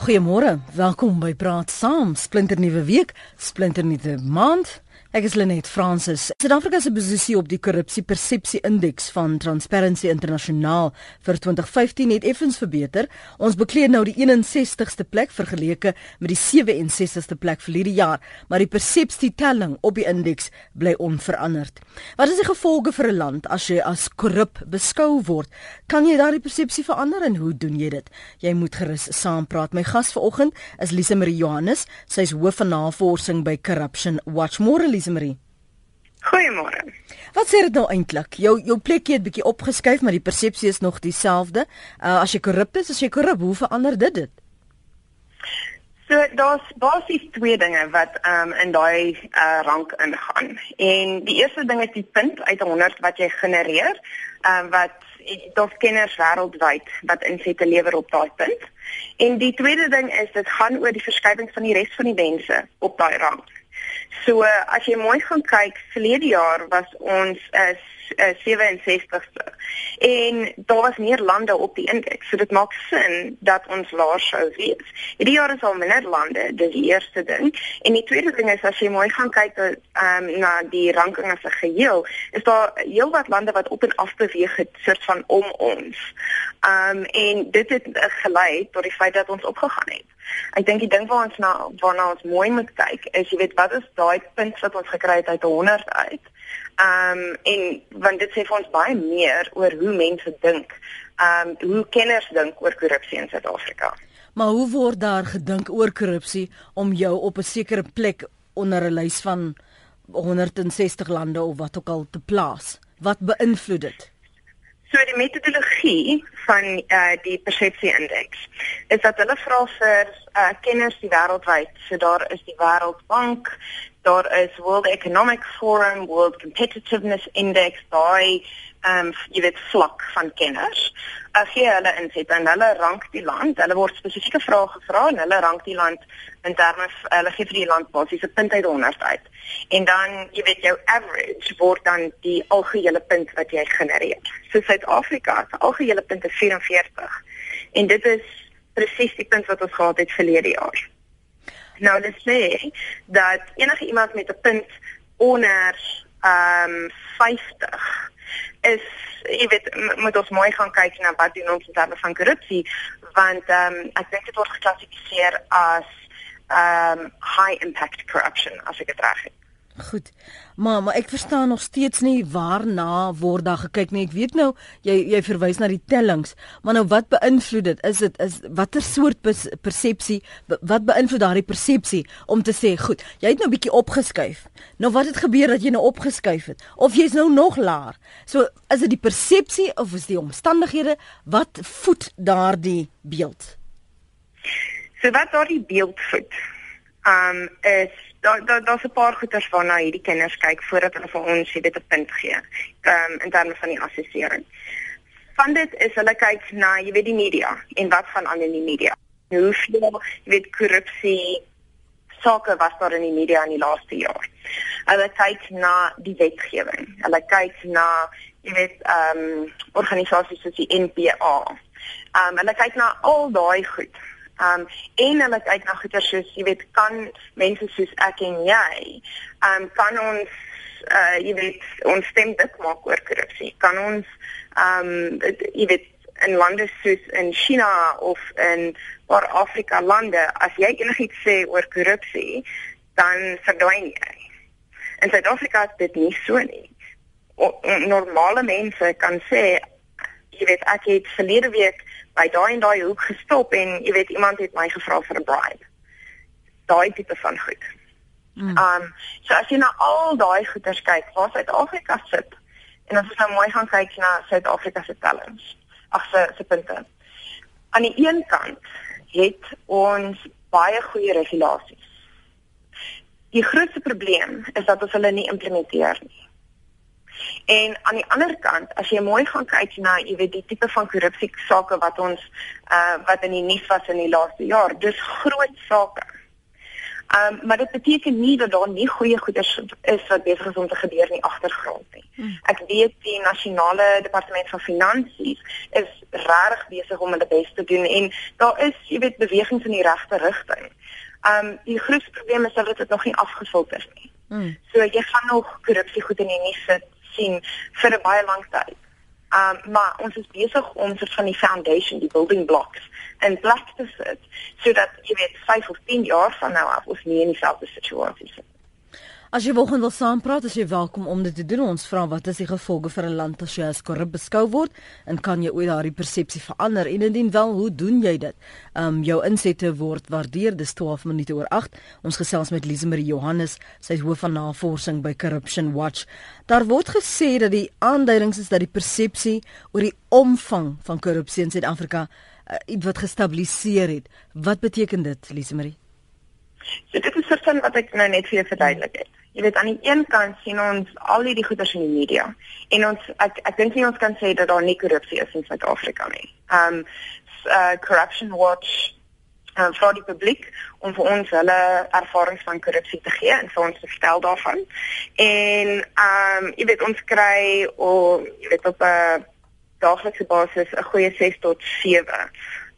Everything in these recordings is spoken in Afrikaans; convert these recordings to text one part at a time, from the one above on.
Goeiemôre, welkom by Praat Saam. Splinter nuwe week, splinter nuwe maand. Ek is Lenet Fransis. Suid-Afrika se posisie op die korrupsie persepsie indeks van Transparency Internasionaal vir 2015 het effens verbeter. Ons bekleed nou die 61ste plek vergeleke met die 67ste plek vir hierdie jaar, maar die persepsie telling op die indeks bly onveranderd. Wat is die gevolge vir 'n land as jy as korrup beskou word? Kan jy daardie persepsie verander en hoe doen jy dit? Jy moet gerus saampraat. My gas vanoggend is Lise Marie Johannes. Sy is hoof van navorsing by Corruption Watch. Môre Elise Marie. Goeiemôre. Wat sê dit nou eintlik? Jou jou plekjie het bietjie opgeskuif, maar die persepsie is nog dieselfde. Uh, as jy korrup is, as jy korrup, hoe verander dit dit? So daar's basies twee dinge wat um, in daai uh, rank ingaan. En die eerste ding is die punt uit 100 wat jy genereer, um, wat daar's kenners wêreldwyd wat insette lewer op daai punt. En die tweede ding is dit gaan oor die verskywing van die res van die mense op daai rank. So as jy mooi gaan kyk, verlede jaar was ons is uh, 67ste en daar was meer lande op die indeks. So dit maak sin dat ons laer sou wees. Hierdie jaar is al minder lande, dis die eerste ding. En die tweede ding is as jy mooi gaan kyk ehm um, na die ranking as 'n geheel, is daar heelwat lande wat op en af beweeg het soort van om ons. Ehm um, en dit het gelei tot die feit dat ons opgegaan het. Ek dink die ding waar ons na waarna ons mooi moet kyk is jy weet wat is daai punt wat ons gekry het uit 100 uit. Ehm um, en want dit sê vir ons baie meer oor hoe mense dink. Ehm um, hoe kenners dink oor korrupsie in Suid-Afrika. Maar hoe word daar gedink oor korrupsie om jou op 'n sekere plek onder 'n lys van 160 lande of wat ook al te plaas? Wat beïnvloed dit? So die metodologie van uh die persepsie indeks is dat hulle vra vir uh kenners die wêreldwyd. So daar is die Wêreldbank, daar is World Economic Forum, World Competitiveness Index, daai ehm um, jy weet vlak van kenners. As jy hulle inset en hulle rank die land, hulle word spesifieke vrae gevra en hulle rank die land in terme hulle gee vir die land basies 'n punt uit 100 uit. En dan jy weet jou average word dan die algehele punt wat jy genereer. So Suid-Afrika se algehele punt is 44. En dit is presies die punt wat ons gehad het verlede jaar. Nou dit sê dat enige iemand met 'n punt onder ehm um, 50 is jy weet moet ons mooi gaan kyk na wat doen ons in terme van korrupsie want ehm um, ek dink dit word geklassifiseer as ehm um, high impact corruption as ek dit reg het. Goed. Maar maar ek verstaan nog steeds nie waarna word daar gekyk nie. Ek weet nou jy jy verwys na die tellings, maar nou wat beïnvloed dit? Is dit is watter soort persepsie wat beïnvloed daardie persepsie om te sê, goed, jy het nou bietjie opgeskuif. Nou wat het gebeur dat jy nou opgeskuif het? Of jy's nou nog laer? So is dit die persepsie of is die omstandighede wat voed daardie beeld? So wat daardie beeld voed? Um is daar daar daar's 'n paar goeters waarna hierdie kinders kyk voordat hulle vir ons dit 'n punt gee. Ehm um, in terme van die assessering. Van dit is hulle kyk na, jy weet die media en wat gaan aan in die media. Hoeveel, jy weet korrupsie sake was daar in die media in die laaste jaar. Hulle kyk na die wetgewing. Hulle kyk na, jy weet, ehm um, organisasies soos die NPA. Ehm um, hulle kyk na al daai goed Um en hulle kyk na goeie soos jy weet kan mense soos ek en jy um kan ons uh jy weet ons stem dit maak oor korrupsie. Kan ons um jy weet in lande soos in China of in oor Afrika lande as jy enigiets sê oor korrupsie dan verdwyn jy. In Suid-Afrika is dit nie so nie. O, normale mense kan sê jy weet ek het verlede week by daai en daai hoek gestop en jy weet iemand het my gevra vir 'n bribe. Daai tipe van goed. Mm. Um so as jy na al daai goeders kyk, waar Suid-Afrika sit en as ons nou mooi gaan kyk na Suid-Afrika se tellings. Ag se se punte. Aan die een kant het ons baie goeie regulasies. Die grootste probleem is dat ons hulle nie implementeer nie. En aan die ander kant, as jy mooi gaan kyk na, jy weet, die tipe van korrupsie sake wat ons uh wat in die nuus was in die laaste jaar, dis groot sake. Ehm um, maar dit beteken nie dat daar nie goeie goeders is wat besig is om te gebeur in die agtergrond nie. Hmm. Ek weet die nasionale departement van finansies is regtig besig om hulle bes te doen en daar is, jy weet, bewegings in die regte rigting. Ehm um, die grootste probleem is dat dit nog nie afgefilter is nie. Hmm. So jy gaan nog korrupsie goed in die nuus sien vir 'n baie lang tyd. Um maar ons is besig om soort van die foundation, die building blocks in plek te sit sodat jy weet 5 of 10 jaar van nou af ons nie in dieselfde situasie sit. As jy volgende wil saampraat, is jy welkom om dit te doen. Ons vra wat is die gevolge vir 'n land as jy as korrup beskou word en kan jy ooit daardie persepsie verander? En indien wel, hoe doen jy dit? Um jou insette word waardeer. Dis 12 minute oor 8. Ons gesels met Liesemarie Johannes, sy is hoof van navorsing by Corruption Watch. Daar word gesê dat die aanduidings is dat die persepsie oor die omvang van korrupsie in Suid-Afrika uh, iets wat gestabiliseer het. Wat beteken dit, Liesemarie? So dit is versin wat ek nou net vir jou verduidelik het. Jy weet aan die een kant sien ons al hierdie goeders in die media en ons ek ek dink nie ons kan sê dat daar nie korrupsie is in Suid-Afrika nie. Um uh, Corruption Watch uh, vra die publiek om vir ons hulle ervarings van korrupsie te gee en vir ons te vertel daarvan. En um jy weet ons kry of jy weet op 'n daaglikse basis 'n goeie 6 tot 7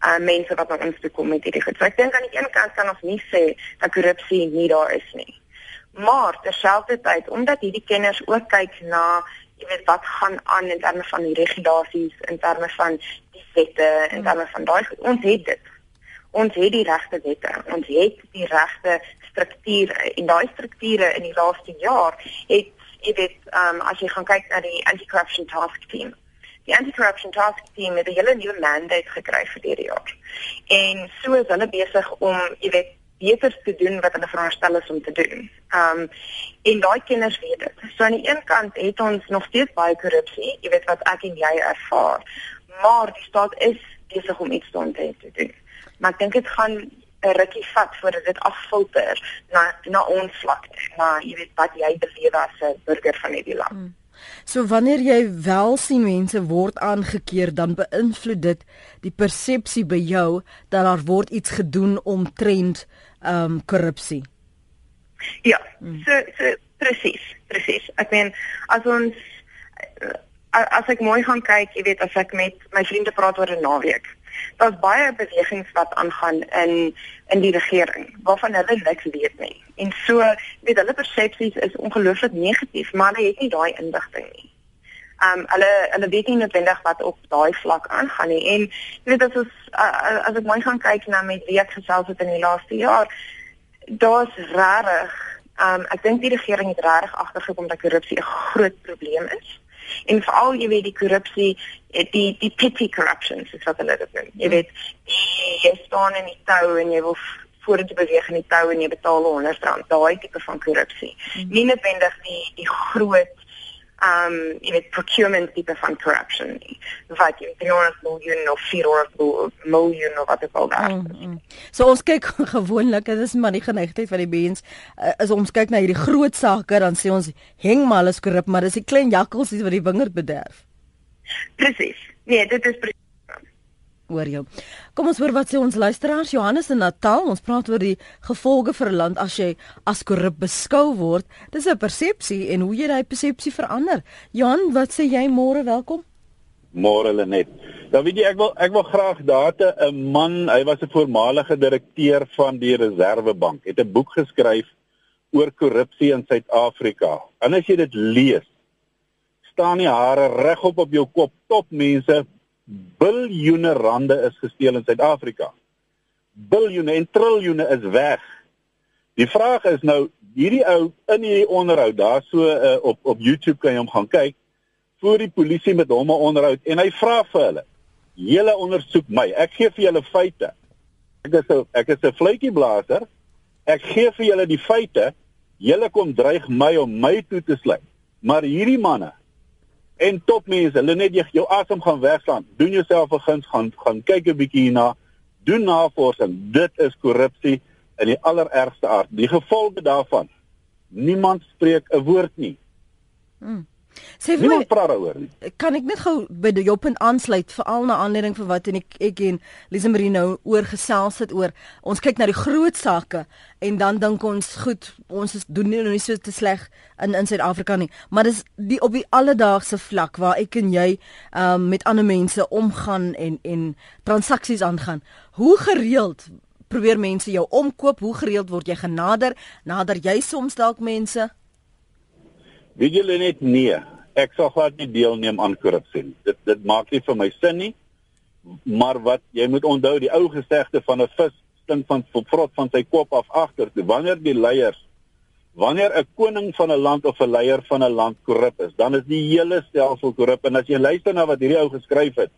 uh mense wat na ons toe kom met hierdie goed. So ek dink aan die een kant kan ons nie sê dat korrupsie nie daar is nie. Maar terselfdertyd omdat hierdie kenners ook kyk na jy weet wat gaan aan in terme van die regulasies, in terme van die wette, in hmm. terme van daai ons het dit. Ons het die regte wette, ons het die regte strukture en daai strukture in die laaste jaar het jy weet um, as jy gaan kyk na die anti-corruption task team Die anti-corruption task team het 'n hele nuwe mandate gekry vir hierdie jaar. En so is hulle besig om, jy weet, beter te doen wat hulle veronderstel is om te doen. Um en daai kinders weet dit. So aan die een kant het ons nog steeds baie korrupsie, jy weet wat ek en jy ervaar, maar die staat is besig om iets te doen. Maar ek dink dit gaan 'n rukkie vat voordat dit afvulter na na ons vlak, na jy weet wat jy beleef as 'n burger van hierdie land. Hmm. So wanneer jy wel sien mense word aangekeer, dan beïnvloed dit die persepsie by jou dat daar word iets gedoen om trend ehm um, korrupsie. Ja, hmm. so so presies, presies. Ek meen as ons as ek mooi gaan kyk, jy weet as ek met my vriende praat oor 'n naweek, daar's baie bewegings wat aangaan in in die regering waarvan hulle niks weet nie. En so, weet hulle persepsies is ongelooflik negatief, maar hulle het nie daai indigting nie. Um hulle hulle weet nie noodwendig wat op daai vlak aangaan nie. En jy weet as ons uh, as ek mooi gaan kyk na met wie ek gesels het in die laaste jaar, daar's regtig um ek dink die regering het regtig agtergekom dat korrupsie 'n groot probleem is. En veral jy weet die korrupsie, eh, die die petty corruptions is wat hulle dit noem. Jy weet, jy staan in die tou en jy wil vorentoe beweeg in die tou en jy betaal 100 rand. Daai tipe van korrupsie. Mm. Nie noodwendig die die groot um jy weet procurement tipe van corruption nie. wat jy 300 miljoen of 400 miljoen of wat ek al daar. Mm, mm. So ons kyk gewoonlik, dit is maar die geneigtheid van die mens, uh, is ons kyk na hierdie groot sake dan sê ons heng maar alles korrup, maar dis die klein jakkalsies wat die wingerd bederf. Presies. Nee, dit is precies hoor jou. Kom ons hoor wat sê ons luisteraars Johannes in Natal. Ons praat oor die gevolge vir 'n land as jy as korrup beskou word. Dis 'n persepsie en hoe jy daai persepsie verander. Johan, wat sê jy môre? Welkom. Môre Lenet. Dan weet jy ek wil ek wil graag date 'n man, hy was 'n voormalige direkteur van die Reserwebank, het 'n boek geskryf oor korrupsie in Suid-Afrika. En as jy dit lees, staan die hare regop op jou kop. Top mense biljoene rande is gesteel in Suid-Afrika. Biljoene en triljoene is weg. Die vraag is nou hierdie ou in hierdie onderhoud daar so uh, op op YouTube kan jy hom gaan kyk voor die polisie met hom 'n onderhoud en hy vra vir hulle: "Julle ondersoek my. Ek gee vir julle feite. Ek is 'n ek is 'n fluitjieblaser. Ek gee vir julle die feite. Julle kom dreig my om my toe te sluit. Maar hierdie manne En topmense, hulle net jy jou asem gaan wegslaan. Doen jouself 'n guns gaan gaan kyk 'n bietjie hierna. Doen navorsing. Dit is korrupsie in die allerergste aard. Die gevolge daarvan. Niemand spreek 'n woord nie. Hmm. Sê vir my, praat daaroor nie. Kan ek net gou by jou punt aansluit veral na aanleiding van wat en ek ek en Lisa Marie nou oor gesels het oor ons kyk na die groot sake en dan dink ons goed ons is doen nie, nie so te sleg in in Suid-Afrika nie. Maar dis die op die alledaagse vlak waar ek en jy um, met ander mense omgaan en en transaksies aangaan. Hoe gereeld probeer mense jou omkoop? Hoe gereeld word jy genader? Nader jy soms dalk mense Weet julle net nee, ek sal glad nie deelneem aan korrupsie nie. Dit dit maak nie vir my sin nie. Maar wat jy moet onthou, die ou gesegde van 'n vis stink van vrot van sy kop af agter. Wanneer die leiers wanneer 'n koning van 'n land of 'n leier van 'n land korrup is, dan is die hele stelsel korrup en as jy luister na wat hierdie ou geskryf het,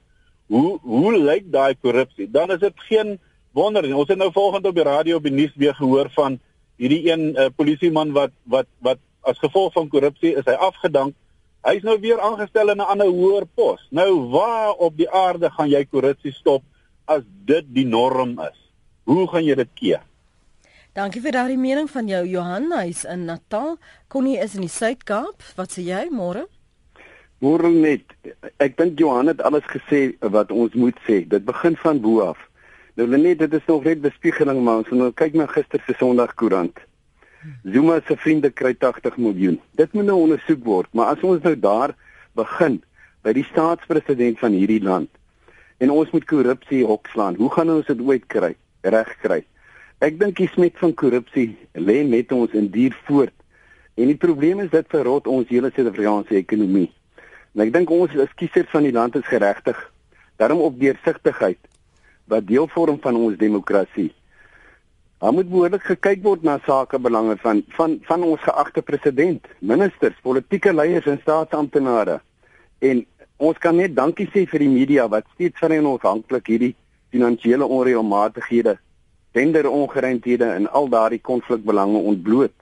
hoe hoe lyk daai korrupsie? Dan is dit geen wonder nie. Ons het nou volgende op die radio op die nuus weer gehoor van hierdie een uh, polisieman wat wat wat as gevolg van korrupsie is hy afgedank. Hy's nou weer aangestel in 'n ander hoër pos. Nou waar op die aarde gaan jy korrupsie stop as dit die norm is? Hoe gaan jy dit keer? Dankie vir daardie mening van jou Johan, hy's in Natal. Connie is in die Suid-Kaap. Wat sê jy môre? Môre net. Ek dink Johan het alles gesê wat ons moet sê. Dit begin van bo af. Nou net dit is nog net bespiegeling maar ons nou kyk na gister se Sondagkoerant. Zuma se vriende kry 80 miljoen. Dit moet nou ondersoek word, maar as ons nou daar begin by die staatspresident van hierdie land en ons moet korrupsie hokslaan, hoe gaan ons dit ooit kry? Reg kry. Ek dink die smet van korrupsie lê met ons in dier voort. En die probleem is dit verrot ons hele Suid-Afrikaanse ekonomie. En ek dink ons as kiesers van die land is geregtig daarom op deursigtigheid wat deel vorm van ons demokrasie. Daar moet behoorlik gekyk word na sake belange van van van ons geagte president, ministers, politieke leiers en staatsamptenare. En ons kan net dankie sê vir die media wat steeds van ons afhanklik hierdie finansiële onreëlmatighede, tenderongeruimthede en al daardie konflikbelange ontbloot.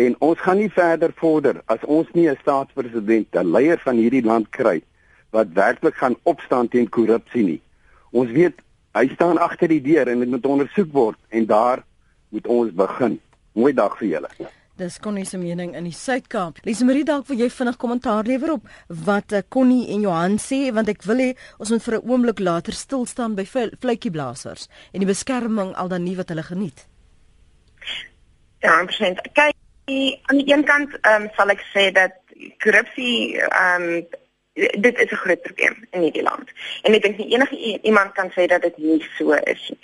En ons gaan nie verder vorder as ons nie 'n staatspresident, 'n leier van hierdie land kry wat werklik gaan opstaan teen korrupsie nie. Ons weet Hy staan agter die deur en dit moet ondersoek word en daar moet ons begin. Mooi dag vir julle. Dis Connie se mening in die Suid-Kaap. Lise Marie dalk wil jy vinnig kommentaar lewer op wat uh, Connie en Johan sê want ek wil hê ons moet vir 'n oomblik later stil staan by vletjieblassers en die beskerming al dan nie wat hulle geniet. Ja, presies. Kyk, aan die een kant ehm um, sal ek sê dat korrupsie ehm um, dit is 'n groot probleem in hierdie land. En ek dink nie enige iemand kan sê dat dit nie so is nie.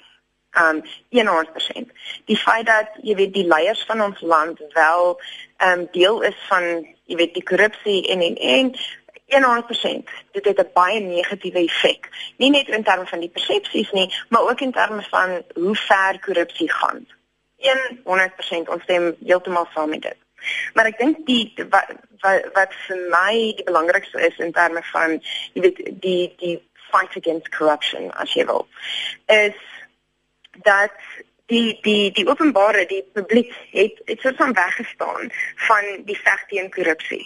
Um 100%. Die feit dat jy weet die leiers van ons land wel um deel is van jy weet die korrupsie en en en 100% dit het 'n baie negatiewe effek. Nie net in terme van die persepsies nie, maar ook in terme van hoe ver korrupsie gaan. 100% ons stem heeltemal saam met dit. Maar ek dink die wat, wat wat vir my die belangrikste is in terme van jy weet die die fight against corruption as jy wil is dat die die die openbare die publiek het het soort van weggestaan van die veg teen korrupsie.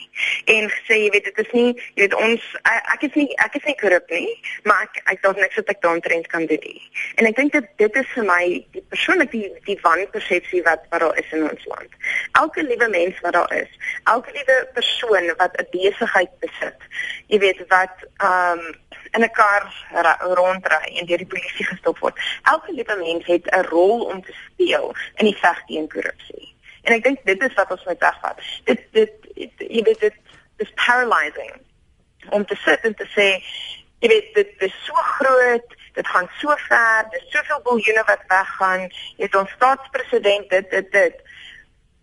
En gesê jy weet dit is nie jy weet ons ek is nie ek is nie korrup nie maar ek ek dink niks wat ek daaroor kan doen nie. En ek dink dit dit is vir my die persoonlik die die wanpersepsie wat wat daar is in ons land. Elke liewe mens wat daar is elke liewe persoon wat 'n besigheid besit jy weet wat ehm um, in 'n kar rondry en deur die polisie gestop word. Elke liewe mens het 'n rol om te speel in die veg teen korrupsie. En ek dink dit is wat ons moet wegvat. Dit dit jy weet dit is paralyzing om te sit en te sê jy weet dit is so groot, dit gaan so ver, daar's soveel biljoene wat weggaan. Jy het ons staatspresident dit dit dit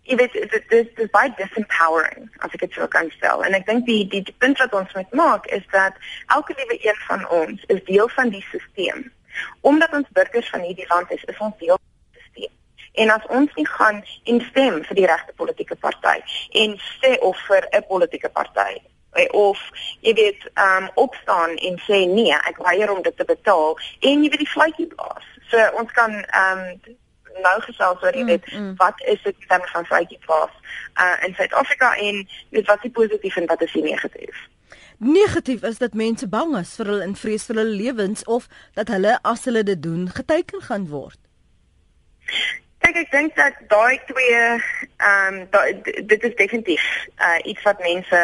jy weet dit is dit is baie disempowering as ek dit sou kan stel. En ek dink die, die die punt wat ons moet maak is dat elke liewe een van ons is deel van die stelsel omdat ons burgers van hierdie land is is ons deel van die stelsel en as ons nie gaan instem vir die regte politieke party en sê of vir 'n politieke party of jy weet um opstaan en sê nee ek weier om dit te betaal en jy weet die fluitjie blaas. So ons kan um nou gesels oor jy weet mm, mm. wat is dit in terme van vryheid plaas uh in Suid-Afrika en weet wat is positief en wat is negatief. Negatief is dat mense bang is vir hulle in vrees vir hulle lewens of dat hulle as hulle dit doen geteken gaan word. Kyk, ek dink dat daai twee ehm um, dit is definitief uh, iets wat mense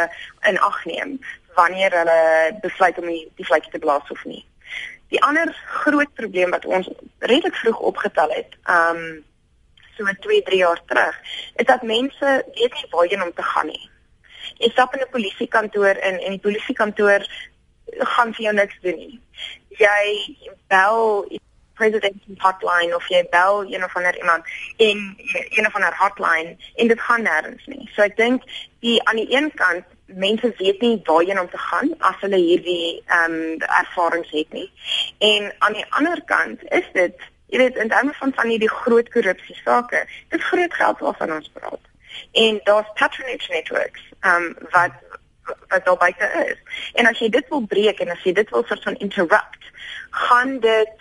in ag neem wanneer hulle besluit om die, die vletjie te blaas of nie. Die ander groot probleem wat ons redelik vroeg opgetel het, ehm um, so 2, 3 jaar terug, is dat mense weet nie waarheen om te gaan nie. Jy stap in 'n polisiekantoor in en die polisiekantoor gaan vir jou niks doen nie. Jy bel president's hotline of jy bel een of ander iemand en een of ander hotline en dit gaan nêrens nie. So ek dink die aan die een kant mense weet nie waarheen om te gaan as hulle hierdie ehm um, ervarings het nie. En aan die ander kant is dit jy weet in terme van van hierdie groot korrupsie sake, dit groot geld waarvan ons praat. En daar's patronage networks ehm um, wat wat daar buite is. En as jy dit wil breek en as jy dit wil soort van interrupt, gaan dit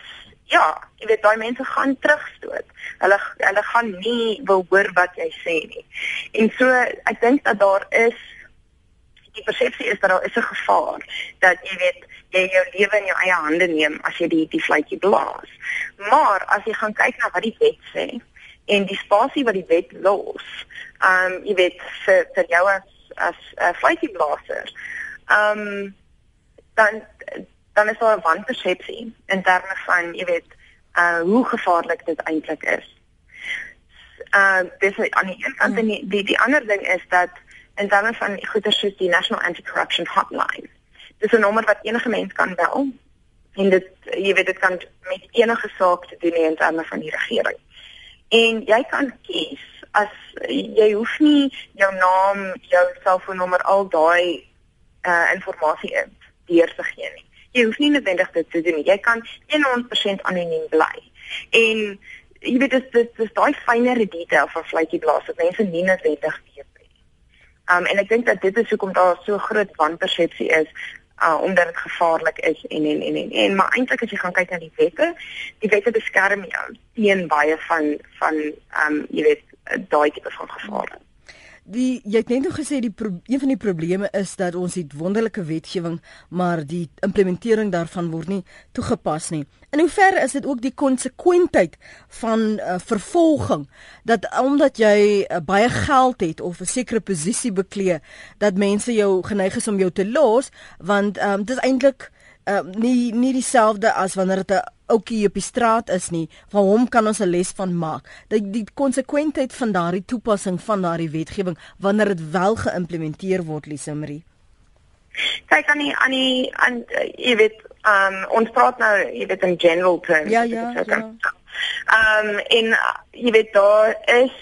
ja, jy weet daai mense gaan terugstoot. Hulle hulle gaan nie wil hoor wat jy sê nie. En so ek dink dat daar is die persepsie is dat daar is 'n gevaar dat jy weet jy jou lewe in jou eie hande neem as jy die die vletjie blaas. Maar as jy gaan kyk na wat die wet sê en die spasie wat die wet los, ehm um, jy weet vir vir jou as as 'n uh, vletjie blaaser. Ehm um, dan dan is daar 'n wanpersepsie in terme van, jy weet, uh hoe gevaarlik dit eintlik is. Uh dis aan die een kant en die, die die ander ding is dat in terme van goeder soos die National Anti-Corruption Hotline. Dis 'n nommer wat enige mens kan bel en dit jy weet dit kan met enige saak te doen in terme van die regering. En jy kan kies as jy hoef nie jou naam, jou selfoonnommer, al daai uh inligting in deur te gee nie jy hoef nie noodwendig dit te doen nie. Jy kan 100% anoniem bly. En jy weet dit dis dis daai fynere detail van vletjie blaas wat mense nie noodwendig weet. Um en ek dink dat dit is hoekom daar so groot wanpersepsie is uh omdat dit gevaarlik is en en en en, en maar eintlik as jy gaan kyk na die wette, die wette beskerm jou teen baie van van um jy weet daai tipe van gevare. Die jy het net nog gesê die een van die probleme is dat ons het wonderlike wetgewing, maar die implementering daarvan word nie toegepas nie. In hoeverre is dit ook die konsekwentheid van uh, vervolging dat omdat jy uh, baie geld het of 'n sekere posisie beklee, dat mense jou geneig is om jou te los, want um, dit is eintlik uh, nie nie dieselfde as wanneer dit 'n ouetjie op die straat is nie. Van hom kan ons 'n les van maak. Dat die konsekwentheid van daardie toepassing van daardie wetgewing wanneer dit wel geïmplementeer word, Lisimri. Kyk aan die aan die aan uh, jy weet, um, ons praat nou jy weet in general terms. Ja, ja. ja. Ehm um, en uh, jy weet daar is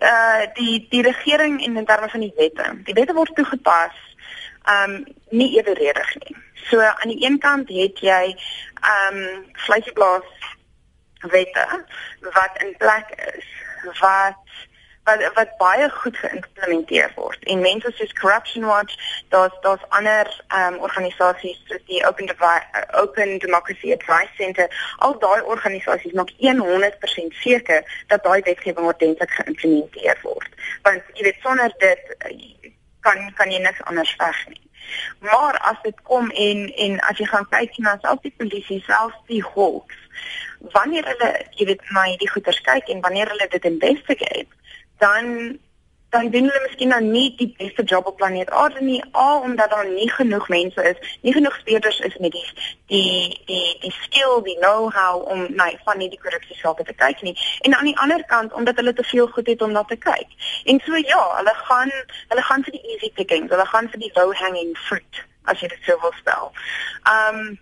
uh die die regering en in terme van die wette. Die wette word toegepas ehm um, nie eweredig nie. So aan die een kant het jy ehm um, vleisblaas wette wat in plek is wat wat wat baie goed geïmplementeer word. En mense soos Corruption Watch, daar's daar's ander ehm um, organisasies soos die Open Devi Open Democracy Advice Center, al daai organisasies maak 100% seker dat daai wetgewing ordentlik geïmplementeer word. Want jy weet sonder dit kan kan jy niks anders veg nie. Maar as dit kom en en as jy gaan kyk na selfs die polisie, selfs die hawks, wanneer hulle jy weet na hierdie goeters kyk en wanneer hulle dit investigate, dan dan doen hulle miskien dan nie die beste job op planeet Aarde nie al omdat daar nie genoeg mense is, nie genoeg speurders is met die die die die skill, die know-how om nee, van hierdie korrupsie sake te kyk nie. En aan die ander kant omdat hulle te veel goed het om na te kyk. En so ja, hulle gaan hulle gaan vir die easy pickings, hulle gaan vir die low hanging fruit as jy dit sou wil stel. Um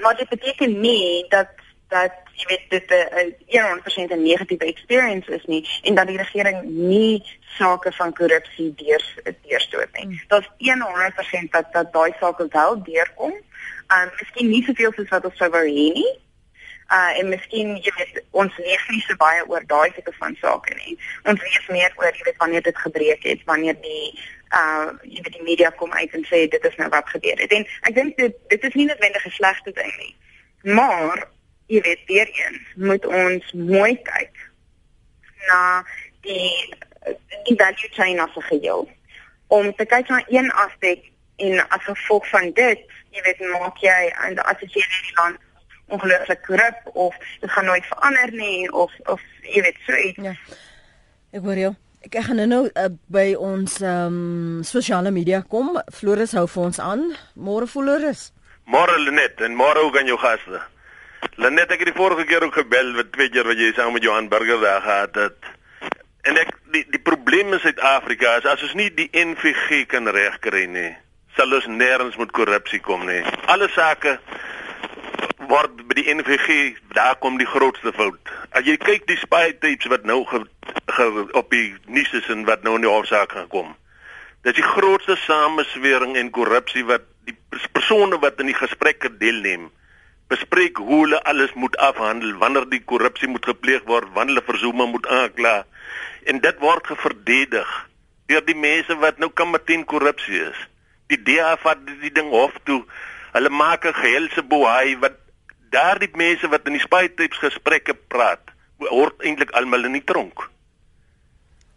maar dit beteken nie dat dat jy weet dit 'n 100% 'n negatiewe experience is nie en dat die regering nie sake van korrupsie deur deurstoot nie. Hmm. Daar's 100% dat dat daai sake wel deurkom. Um miskien nie soveel soos wat ons sou wou hê nie. Uh en miskien jy weet ons lees nie so baie oor daai tipe van sake nie. Ons lees meer oor jy weet wanneer dit gebreek het, wanneer die uh jy weet die media kom uit en sê dit is nou wat gebeur het. En ek dink dit dit is nie noodwendig 'n slegte ding nie. Maar jy weet weer eens moet ons mooi kyk na die die value chain as 'n geheel om te kyk na een aspek en as gevolg van dit jy weet maak jy en as jy in die land ongelooflik korrup of dit gaan nooit verander nie of of jy weet so iets. Ja. Ek hoor jou. Ek gaan nou nou uh, by ons ehm um, sosiale media kom. Floris hou vir ons aan. Môre Floris. Môre Lenet en môre ook aan jou gaste. Lenet ek het die vorige keer ook gebel wat twee keer wat jy saam met Johan Burger daar gehad het. En ek die die probleem in Suid-Afrika is as ons nie die NVG kan regkry nie, sal ons nêrens met korrupsie kom nie. Alle sake word by die NVG daar kom die grootste fout. As jy kyk die spy tapes wat nou ge, ge, op die nuus is en wat nou in die hofsaak gaan kom. Dit is die grootste sameswering en korrupsie wat die persone wat in die gesprekke deelneem bespreek hoe hulle alles moet afhandel wanneer die korrupsie moet gepleeg word, wanneer hulle versoening moet aankla en dit word geverdedig deur die mense wat nou kan met teen korrupsie is. Die DA vat die ding hof toe. Hulle maak 'n gehelse boei wat daardie mense wat in die spytyps gesprekke praat, hoort eintlik almal in die tronk.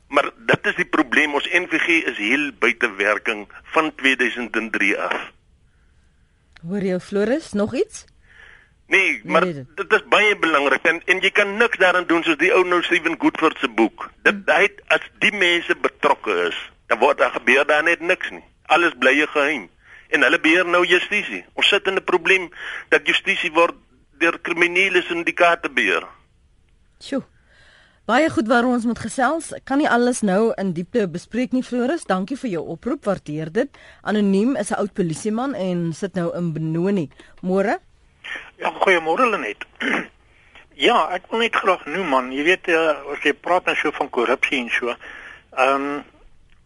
Maar dit is die probleem, ons NVG is heel buite werking van 2003 af. Hoor jy Floris nog iets? Nee, maar nee, dit is baie belangrik en en jy kan niks daaraan doen soos die ou nou Steven Goodford se boek. Dit hmm. hy as die mense betrokke is, dan word daar gebeur daar net niks nie. Alles bly geheim en hulle beheer nou justisie. Ons sit in 'n probleem dat justisie word deur kriminele syndikaate beheer. Sjoe. Baie goed waar ons moet gesels. Ek kan nie alles nou in diepte bespreek nie, Floris. Dankie vir jou oproep. Waardeer dit. Anoniem is 'n oud polisieman en sit nou in Benoni. Môre? Ja, goeiemôre Lenet. ja, ek wil net graag noem man, jy weet uh, as jy praat dan so van korrupsie en so. Ehm um,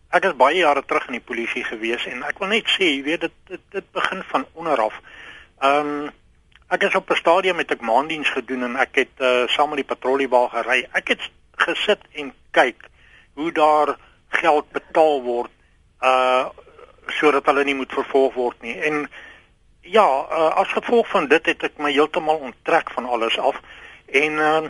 ek is baie jare terug in die polisie gewees en ek wil net sê, jy weet dit dit, dit begin van onder af. Ehm um, ek is op 'n stadium met ek maandiens gedoen en ek het uh, saam met die patrolliewa gery. Ek het gesit en kyk hoe daar geld betaal word uh sodat hulle nie moet vervolg word nie. En ja, uh, as gevolg van dit het ek my heeltemal onttrek van alles af. En uh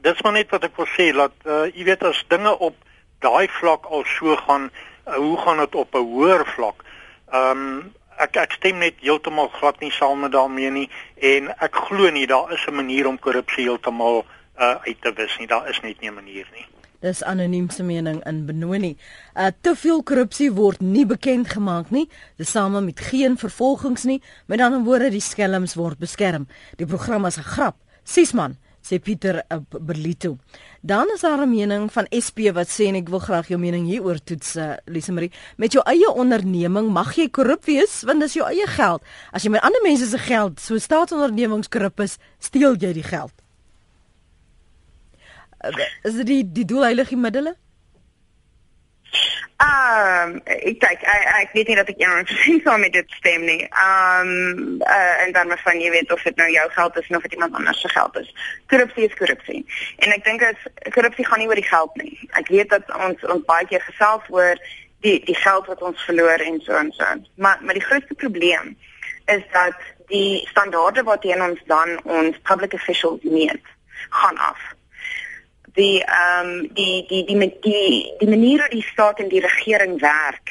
dis maar net wat ek wil sê dat uh jy weet as dinge op daai vlak al so gaan, uh, hoe gaan dit op 'n hoër vlak? Um ek ek stem net heeltemal glad nie saam met daarmee nie en ek glo nie daar is 'n manier om korrupsie heeltemal uh uit te wis nie. Daar is net nie 'n manier nie. Dis anoniem se mening in Benoni. Uh te veel korrupsie word nie bekend gemaak nie. Dis same met geen vervolgings nie. Met ander woorde, die skelms word beskerm. Die program is 'n grap. Ses man, sê Pieter uh, Berlito. Dan is daar 'n mening van SP wat sê en ek wil graag jou mening hieroor toets, uh, Lise Marie. Met jou eie onderneming mag jy korrup wees want dis jou eie geld. As jy met ander mense se geld so staatsondernemings korrup is, steel jy die geld. Is dit die die doelheilige middele? Ehm um, ek kyk ek, ek weet nie dat ek sien saam met dit stem nie. Ehm um, uh, en dan maar van jy weet of dit nou jou geld is of dit iemand anders se geld is. Korrupsie is korrupsie. En ek dink as korrupsie gaan nie oor die geld nie. Ek weet dat ons ons baie keer gesels oor die die geld wat ons verloor en so en so. Maar maar die grootste probleem is dat die standaarde wat ons dan ons public officials meet gaan af die ehm um, die die die die die, die manier hoe die staat en die regering werk.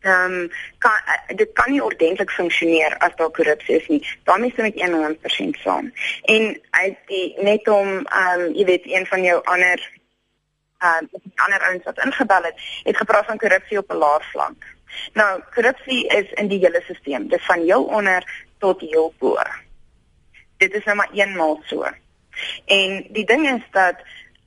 Ehm um, kan uh, dit kan nie ordentlik funksioneer as daar korrupsie is nie. Daarmee stem ek 100% saam. En uit die net om ehm um, jy weet een van jou ander ehm uh, ander ouens wat ingebel het, het gepraat van korrupsie op 'n laer vlak. Nou, korrupsie is in die hele stelsel. Dit van heel onder tot heel bo. Dit is nou maar eenmal so. En die ding is dat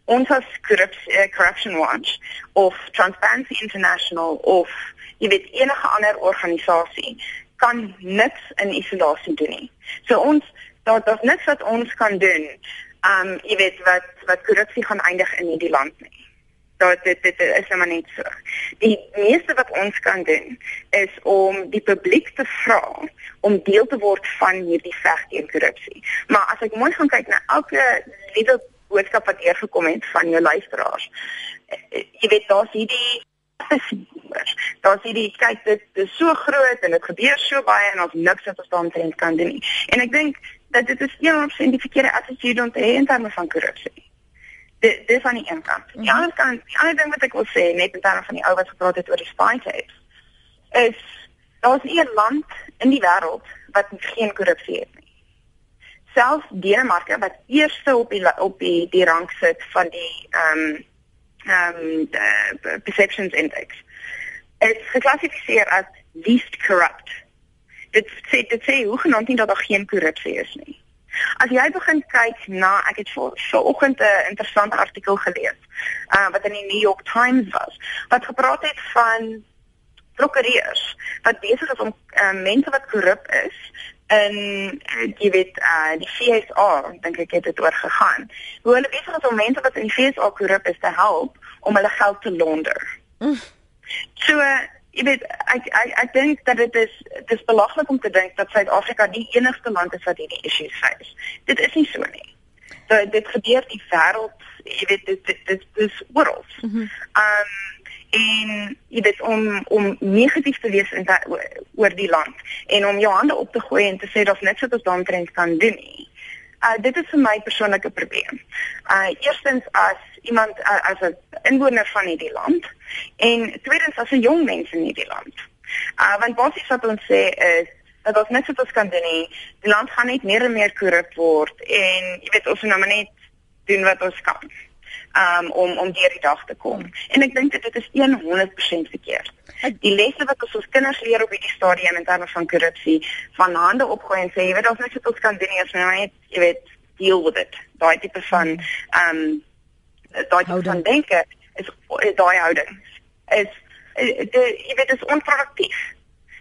ons as uh, corruption watch of transparency international of jy weet enige ander organisasie kan niks in isolasie doen nie. So ons daar daar's niks wat ons kan doen. Um jy weet wat wat korrupsie gaan eindig in hierdie land nie. Dat dit dit is maar net so. Die meeste wat ons kan doen is om die publiek te vra om deel te word van hierdie veg teen korrupsie. Maar as ek mooi gaan kyk na elke liewe boodskap wat deurgekom het van jou luisteraars. Eh, jy weet daar's hierdie daar's hierdie kyk dit is so groot en dit gebeur so baie en ons niks wat ons daarin kan doen nie. En ek dink dat dit is een op die verkeerde attitude om te hê in terme van korrupsie. Dit dis aan die een kant. Die ander kant, die ander ding wat ek wil sê net in terme van die ou wat gepraat het oor die spy tapes is daar's nie 'n land in die wêreld wat geen korrupsie het nie. Selfs Denemarke wat eerste op die op die die rank sit van die ehm um, ehm um, perceptions index is geklassifiseer as least corrupt. Dit sê dit sê hoe genoem dit dat daar geen korrupsie is nie. As jy begin kyk na ek het vanoggend 'n interessante artikel gelees uh, wat in die New York Times was wat gepraat het van prokureurs wat besig is om uh, mense wat korrup is en uh, jy weet uh, die FSA dink ek het dit oor gegaan hoe hulle besig is om mense wat in die FSA korrup is te help om hulle geld te launder. Mm. So jy weet ek ek ek dink dat dit is dit is belaglik om te dink dat Suid-Afrika die enigste land is wat hierdie issues face. Dit is nie so nie. So dit gebeur die wêreld, jy weet dit dit dit is oral. Mhm. Mm um en jy weet om om negatief te wees in dat, oor die land en om jou hande op te gooi en te sê daar's so wat ons daarin kan doen nie. Uh dit is vir my persoonlike probleem. Uh eerstens as iemand uh, as 'n inwoner van hierdie land en tweedens as 'n jong mens in hierdie land. Uh want basies wat ons sê is dat ons net so iets kan doen nie. Die land gaan net meer en meer korrup word en jy weet ons moet nou net doen wat ons kan. Um om om deur die dag te kom. En ek dink dit is 100% verkeerd. Die lesse wat ons ons kinders leer op hierdie stadium in terme van korrupsie, van hande opgooi en sê jy weet ons net so iets kan doen nie as nou net jy weet deal with it. Daai tipe van um daai tipe van denke is, is daai houding is die jy weet dit is onproduktief.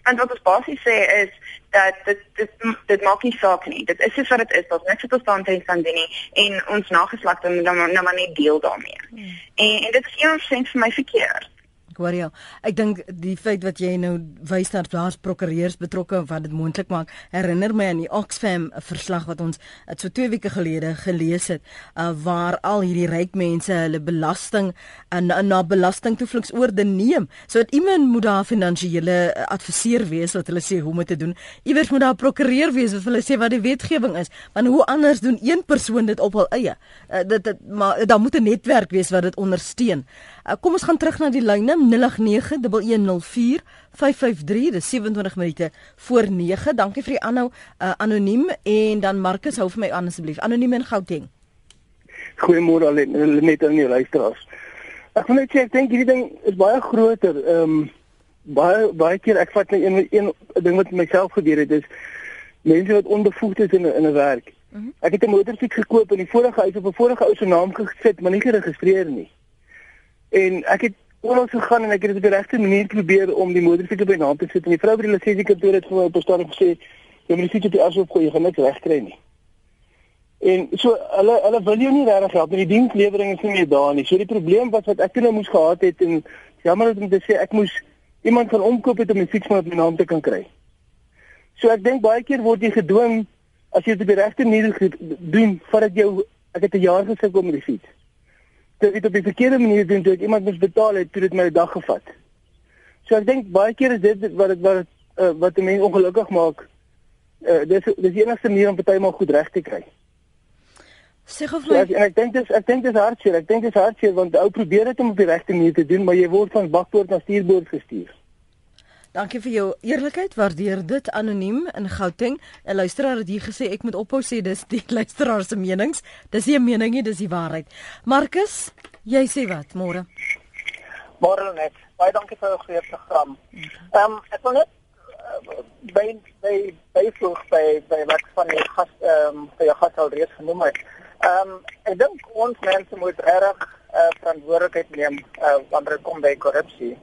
Want wat ons basies sê is dat dit dit dit maak nie saak nie. Dit is soos wat dit is. Daar's net soveel standpunt kan doen nie en ons nageslagte moet dan nou maar net deel daarmee. Hmm. En en dit is eers vir my verkeerd. Ek hoor jou. Ek dink die feit wat jy nou wys dat daar's prokureurs betrokke wat dit moontlik maak, herinner my aan die Oxfam verslag wat ons het so 2 weke gelede gelees het, uh, waar al hierdie ryk mense hulle belasting en uh, na belasting toevlugs oorde neem. So dat iemand moet daar finansiële uh, adviseur wees wat hulle sê hoe om te doen. Iewers moet daar prokureur wees wat hulle sê wat die wetgewing is. Want hoe anders doen een persoon dit op hul eie? Uh, dit, dit maar daar moet 'n netwerk wees wat dit ondersteun. Uh, kom ons gaan terug na die lyne 0891104553 dis 27 minute voor 9 dankie vir die aanhou uh, anoniem en dan Marcus hou vir my aan asseblief. Anoniem in Gauteng. Goeiemôre al net aan die luisteraars. Ek wil net sê ek dink hierdie ding is baie groter ehm um, baie baie keer ek vat net een een ding wat myself gebeur het is mense wat onbevoegd is in in 'n werk. Mhm. Ek het 'n motorfiets gekoop en die vorige huis op 'n vorige ou se naam gesit, maar nie geregistreer nie. En ek het oral gegaan en ek het dit op die regte manier probeer om die motorfiets op my naam te sit en die vrou by die lisensiekantoor het vir my op 'n stadium gesê jy moet die fiets op die asof gooi jy gaan niks regkry nie. En so hulle hulle wil jou nie regtig help nie. Die dienslewering is nie meer daar nie. So die probleem was wat ek toe nou moes gehad het en jammer om te sê ek moes iemand van omkoop het om die fiets maar op my naam te kan kry. So ek dink baie keer word jy gedwing as jy dit op die regte manier doen voordat jou ek het 'n jaar gesukkel met die fiets dit op die verkeerde manier doen toe ek iemand moes betaal het, toe dit my dag gevat. So ek dink baie keer is dit wat dit wat uh, wat 'n mens ongelukkig maak. Uh, dis dis die enigste manier om partymal goed reg te kry. Sê gou vir my. So, ek dink dis ek dink dis hartseer. Ek dink dis hartseer want ou probeer dit om op die regte manier te doen, maar jy word van bakpoort na stuurboord gestuur. Dankie vir jou eerlikheid. Waardeer dit anoniem in Gauteng. 'n Luisteraar het hier gesê ek moet ophou sê dis die luisteraar se menings. Dis nie 'n mening nie, dis die waarheid. Marcus, jy sê wat môre? Môre net. Baie dankie vir jou goeie program. Ehm um, ek wil net uh, by by by vroeg by by wat van die gas ehm um, vir jou gas al reeds genoem het. Ehm um, ek dink ons mense moet reg uh, verantwoordelikheid neem uh, wanneer dit kom by korrupsie.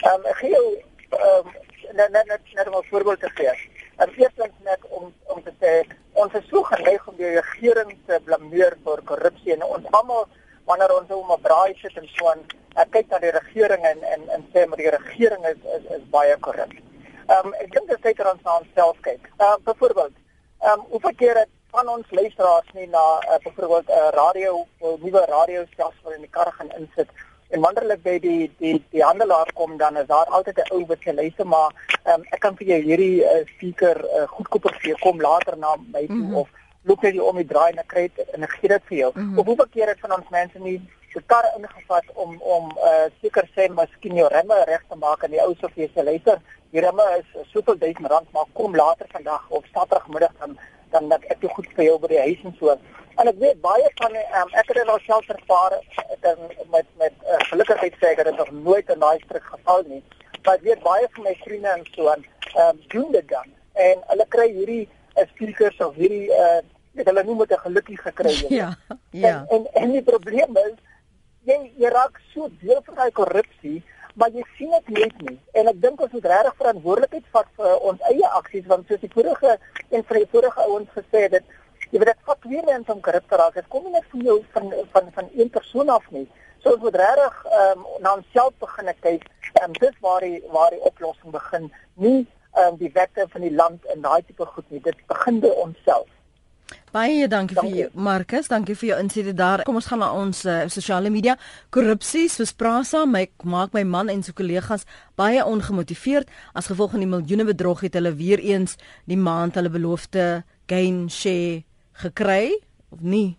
Ehm um, ek gee jou um, net net net net om 'n voorbeeld te gee. En eerstens net om om te sê ons is so geneig om die regering te blameer vir korrupsie en ons almal wanneer ons om 'n braai sit en so aan kyk na die regering en en en sê maar die regering is is is baie korrup. Ehm um, ek dink dit seker ons na onsself kyk. Ehm uh, byvoorbeeld, ehm um, hoeveel keer het van ons luisteraars nie na uh, byvoorbeeld 'n uh, radio, 'n nuwe radiostasie in die kar gaan insit En hulle by die die die handelaar kom dan is daar altyd 'n ou wat sê luister maar um, ek kan vir jou hierdie uh, speaker uh, goedkoper gee kom later na my toe mm -hmm. of loop net om die draai en ek kry dit en ek gee dit vir jou. Mm -hmm. Of hoeveel keer het van ons mense nie se karre ingevat om om uh, seker sê miskien jou remme reg te maak en die ou sê vir jy sê luister die remme is soveel duisend rand maar kom later vandag of saterdagmiddag dan dan dat ek jou goed vir jou by die huis en so. En ek weet baie van um, ek het al self ervaar met met uh, gelukigheid sê ek het nog nooit 'n daai stryk geval nie. Maar ek weet baie van my vriende en so aan ehm um, doen dit dan en hulle kry hierdie uh, speakers of hierdie uh, ek hulle noem dit 'n gelukkie gekry het. Ja. Ja. En, en en die probleem is jy jy raak so deel van daai korrupsie maar jy sien dit net nie en ek dink ons moet regtig verantwoordelikheid vat vir ons eie aksies want soos die vorige en vir die vorige ouens gesê het jy weet dit vat twee mense om korrup te raak. Dit kom nie net van jou van van van een persoon af nie. So ons moet regtig um, na onsself begin kyk. En um, dis waar die waar die oplossing begin. Nie um, die wette van die land en daai tipe goed nie. Dit begin by onsself. Baie dankie, dankie. vir jou Marcus, dankie vir jou insette daar. Kom ons gaan na ons uh, sosiale media. Korrupsie, soos Prasa, my maak my man en sy kollegas baie ongemotiveerd. As gevolg van die miljoene bedrog het hulle weer eens die maand hulle beloofde gain share gekry of nie?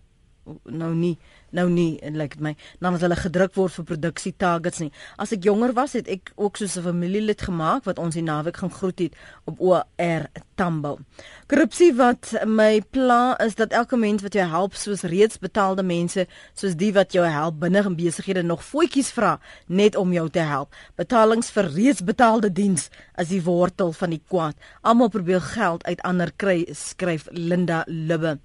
Nou nie nou nie lyk like my nadat hulle gedruk word vir produksie targets nie. As ek jonger was, het ek ook so 'n familielid gemaak wat ons die naweek gaan groet het op OR Tambo. Korrupsie wat my pla is dat elke mens wat jou help soos reeds betaalde mense soos die wat jou help binne in besighede nog voetjies vra net om jou te help. Betalings vir reeds betaalde diens is die wortel van die kwaad. Almal probeer geld uit ander kry skryf Linda Lubbe.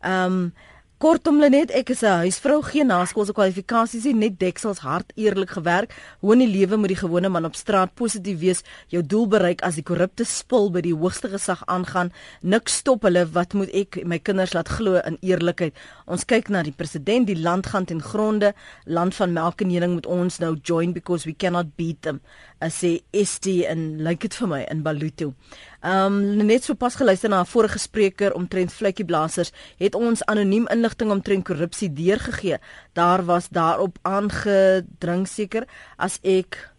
Ehm um, Kortom Lenet, ek is 'n huisvrou, geen naskoolse kwalifikasies nie, net deksels hard eerlik gewerk. Hoe in die lewe moet die gewone man op straat positief wees, jou doel bereik as die korrupte spul by die hoogste gesag aangaan. Niks stop hulle, wat moet ek my kinders laat glo in eerlikheid? Ons kyk na die president, die land gaan ten gronde, land van melk en honing moet ons nou join because we cannot beat them. As sê ST en lyk dit vir my in Baluto. Ehm um, net so pas geluister na 'n vorige spreker omtrent vletjieblassers het ons anoniem inligting omtrent korrupsie deurgegee. Daar was daarop aangedring seker as ek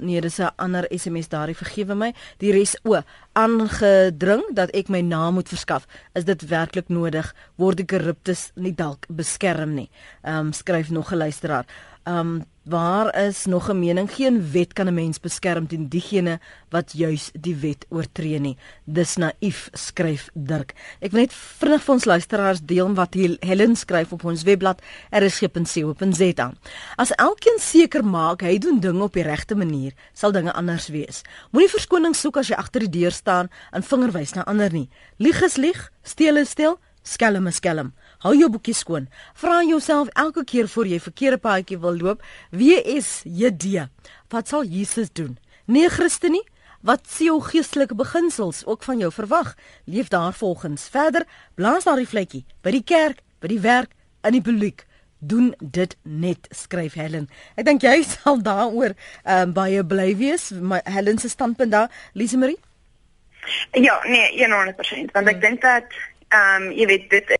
nee dis 'n ander SMS daarin vergewe my. Die res o aangedring dat ek my naam moet verskaf. Is dit werklik nodig? Word die korruptes nie dalk beskerm nie? Um, skryf nog 'n luisteraar um, Waar is nog 'n mening? Geen wet kan 'n mens beskerm teen diegene wat juis die wet oortree nie. Dis naïef, skryf Dirk. Ek wil net vinnig vir ons luisteraars deel wat Helen skryf op ons webblad rsg.co.za. As elkeen seker maak hy doen dinge op die regte manier, sal dinge anders wees. Moenie verskoning soek as jy agter die deur staan en vingerwys na ander nie. Lieg is lieg, steel is steel, skelm is skelm. Hou jou boekie skoon. Vra jouself elke keer voor jy verkeerde paadjie wil loop, wie is JD? Wat sal Jesus doen? Nee Christen nie. Wat sê jou geestelike beginsels ook van jou verwag? Leef daarvolgens. Verder, blaas daardie vletjie by die kerk, by die werk, in die publiek. Doen dit net, skryf Helen. Ek dink jy sal daaroor um, baie bly wees. My Helen se standpunt daar, Lise Marie? Ja, nee, 100%, want ek hmm. dink dat ehm um, jy weet dit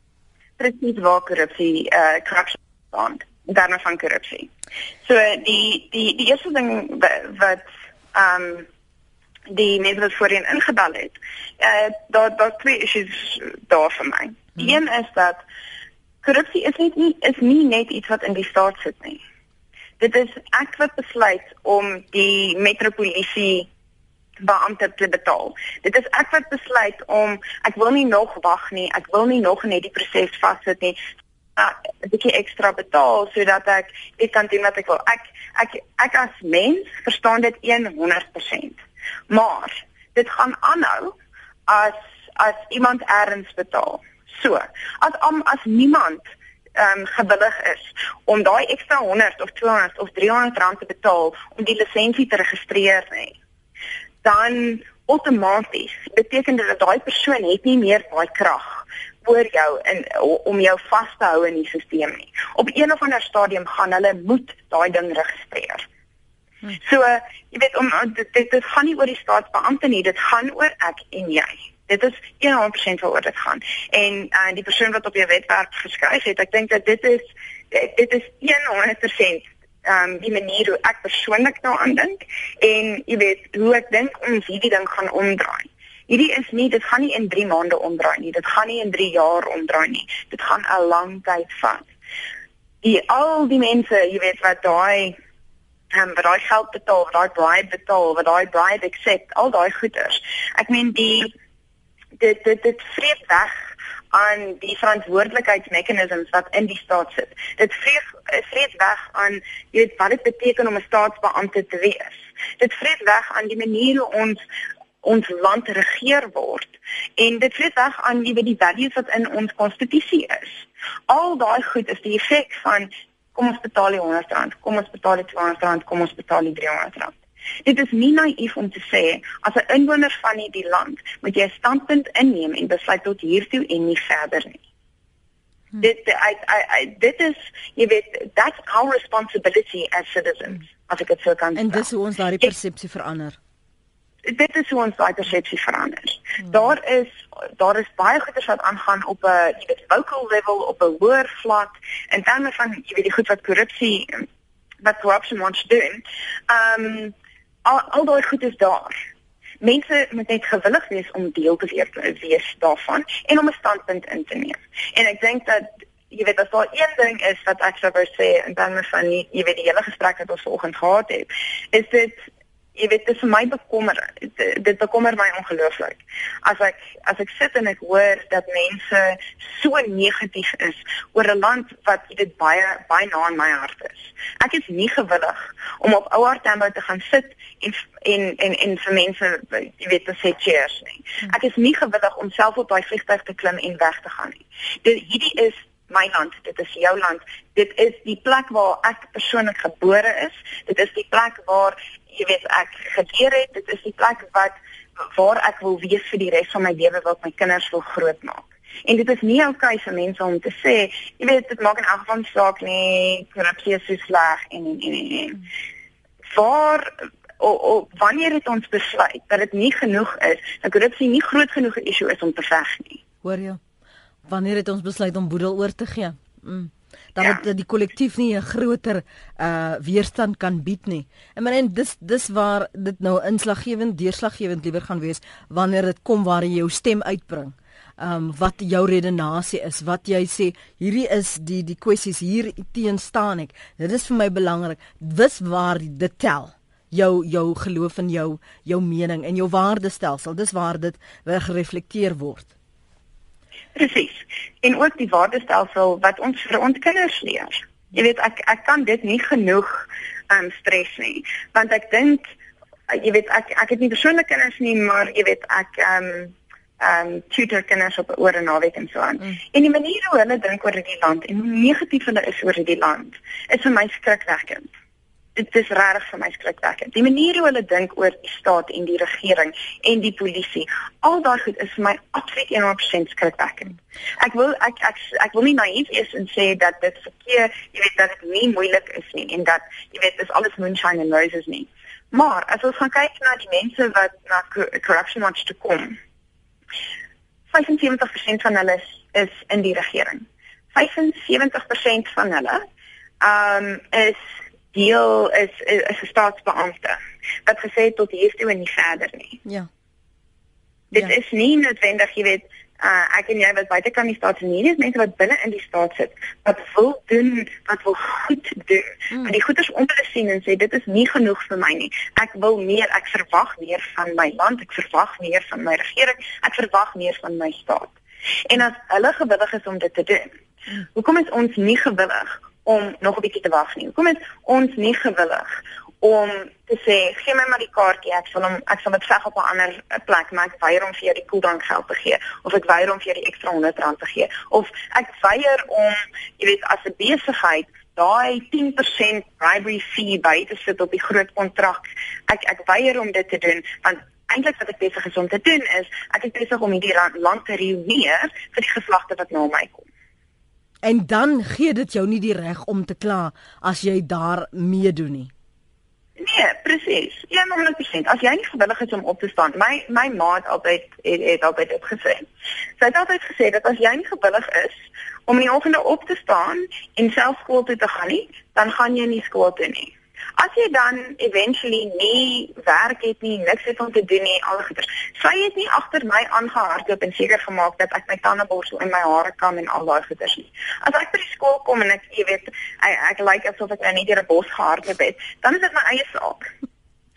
presies waar korrupsie eh uh, korrupsie staan in terme van korrupsie. So die die die eerste ding wat ehm um, die mense wat voorheen ingebel het, eh uh, daar daar twee issues daar vir my. Hmm. een is dat korrupsie is nie is nie net iets wat in die staat sit nie. Dit is ek wat besluit om die metropolisie beampte te betaal. Dit is ek wat besluit om ek wil nie nog wag nie. Ek wil nie nog net die proses vassit nie. 'n bietjie ekstra betaal sodat ek dit kan doen wat ek wil. Ek ek ek as mens verstaan dit 100%. Maar dit gaan aanhou as as iemand erns betaal. So, as om as niemand ehm um, gewillig is om daai ekstra 100 of 200 of 300 rand te betaal om die lisensie te registreer nie dan outomaties beteken dit dat daai persoon het nie meer daai krag oor jou in om jou vas te hou in die stelsel nie. Op een of ander stadium gaan hulle moet daai ding registreer. Hm. So, jy weet om dit, dit dit gaan nie oor die staatsbeampte nie, dit gaan oor ek en jy. Dit is 100% waaroor dit gaan. En uh, die persoon wat op jou wetwerk geskryf het, ek dink dat dit is dit is 100% ehm um, die manier hoe ek persoonlik daaraan dink en jy weet hoe ek dink ons hierdie ding gaan omdraai. Hierdie is nie dit gaan nie in 3 maande omdraai nie. Dit gaan nie in 3 jaar omdraai nie. Dit gaan 'n lang tyd vat. Die al die mense, jy weet wat daai ehm um, wat daai geld betaal, wat daai bribe betaal, wat daai bribe accept, al daai goeders. Ek meen die dit dit dit vreet weg aan die verantwoordelikheidsmeganismes wat in die staat sit. Dit vrees vrees weg aan jy weet wat dit beteken om 'n staatsbeampte te wees. Dit vrees weg aan die manier hoe ons ons land regeer word en dit vrees weg aan jy weet die values wat in ons konstitusie is. Al daai goed is die effek van kom ons betaal die R100, kom ons betaal die R200, kom ons betaal die R300. Dit is nie naïef om te sê as 'n inwoner van hierdie land moet jy 'n standpunt inneem en besluit tot hier toe en nie verder nie. Hmm. Dit I, I, I, dit is jy weet that's our responsibility as citizens as ek dit sou kan sê. En dis hoe ons daardie persepsie verander. Dit is hoe ons daai persepsie verander. Hmm. Daar is daar is baie goeie wat aangaan op 'n jy weet local level op 'n hoër vlak in terme van jy weet die goed wat korrupsie wat corruption wants doen. Ehm um, al, al daai goed is daar. Mense moet net gewillig wees om deel te wees, wees daarvan en om 'n standpunt in te neem. En ek dink dat jy weet as daar een ding is wat ek sou wou sê en dan van die, jy weet die hele gesprek wat ons vanoggend gehad het, is dit jy weet dit is vir my bekommer dit bekommer my ongelooflik. As ek as ek sit en ek hoor dat mense so negatief is oor 'n land wat dit baie baie na in my hart is. Ek is nie gewillig om op ouer tempo te gaan sit en en en en vir mense jy weet te sê cheers nie. Ek is nie gewillig om self op daai vliegtuig te klim en weg te gaan nie. Dit hierdie is my land, dit is jou land. Dit is die plek waar ek persoonlik gebore is. Dit is die plek waar jy weet ek geleer het dit is die plek wat waar ek wil wees vir die res van my lewe wat my kinders wil grootmaak. En dit is nie oukei vir mense om te sê, jy weet dit maak in elk geval saak nie, korrupsie is so sleg en en en en. Waar o, o wanneer het ons besluit dat dit nie genoeg is, dat korrupsie nie groot genoeg 'n issue is om te veg nie. Hoor jy? Wanneer het ons besluit om boedel oor te gee? Mm dat ja. dit die kollektief nie 'n groter uh weerstand kan bied nie. En maar en dis dis waar dit nou inslaggewend, deurslaggewend liewer gaan wees wanneer dit kom waar jy jou stem uitbring. Um wat jou redenasie is, wat jy sê, hierdie is die die kwessies hier teen staan ek. Dit is vir my belangrik. Wis waar dit tel jou jou geloof en jou jou mening en jou waardestelsel. Dis waar dit gereflekteer word. Presies. En ook die waardestelsel wat ons vir ons kinders leer. Jy weet ek ek kan dit nie genoeg um stres nie, want ek dink jy weet ek ek het nie persoonlike kinders nie, maar jy weet ek um um tutor kinders op oor 'n naweek en so aan. Mm. En die manier hoe hulle dink oor hierdie land en hoe negatief hulle is oor hierdie land, is vir my skrikwekkend dit is regtig vir my skrikwekkend. Die manier hoe hulle dink oor die staat en die regering en die polisie, al daai goed is vir my absoluut 100% skrikwekkend. Ek wil ek ek ek wil nie naïef wees en sê dat dit verkeer, jy weet dat dit nie moeilik is nie en dat jy weet dis alles moonshine and roses nie. Maar as ons gaan kyk na die mense wat na corruption watch toe kom, 75% van hulle is, is in die regering. 75% van hulle ehm um, is deel is is 'n staatsbeampte wat gesê het tot hier toe en nie verder nie. Ja. Dit ja. is nie noodwendig, jy weet, uh, ek en jy wat buite kan die staat nie, dis mense wat binne in die staat sit wat wil doen, wat wil goed doen. Mm. Maar die goeders om te sien en sê dit is nie genoeg vir my nie. Ek wil meer, ek verwag meer van my land, ek verwag meer van my regering, ek verwag meer van my staat. En as hulle gewillig is om dit te doen, mm. hoekom is ons nie gewillig om nog 'n bietjie te wag nie. Hoekom is ons nie gewillig om te sê gee my maar die kaartjie ek sal hom ek sal dit veg op 'n ander plek maar ek weier om vir jou die koeldrank geld te gee of ek weier om vir jou die ekstra R100 te gee. Of ek weier om jy weet as 'n besigheid daai 10% bribery fee by te sit op die groot kontrak ek ek weier om dit te doen want eintlik wat ek besig is om te doen is ek is besig om hierdie land te reuneer vir die geslagte wat na my kom En dan gee dit jou nie die reg om te kla as jy daar meedoen nie. Nee, presies. 100%. As jy nie gewillig is om op te staan, my my ma het altyd het, het altyd dit gesê. Sy het altyd gesê dat as jy nie gewillig is om in die oggende op te staan en self skool toe te gaan nie, dan gaan jy nie skool toe nie. As jy dan eventually nie werk het nie, niks het om te doen nie, al goeie. Sy het nie agter my aangehardloop en seker gemaak dat ek my tande borsel en my hare kam en al daai goeders nie. As ek by die skool kom en ek, jy weet, ek, ek lyk like asof ek nou net deur 'n bos gehardloop het, dan is dit my eie saak.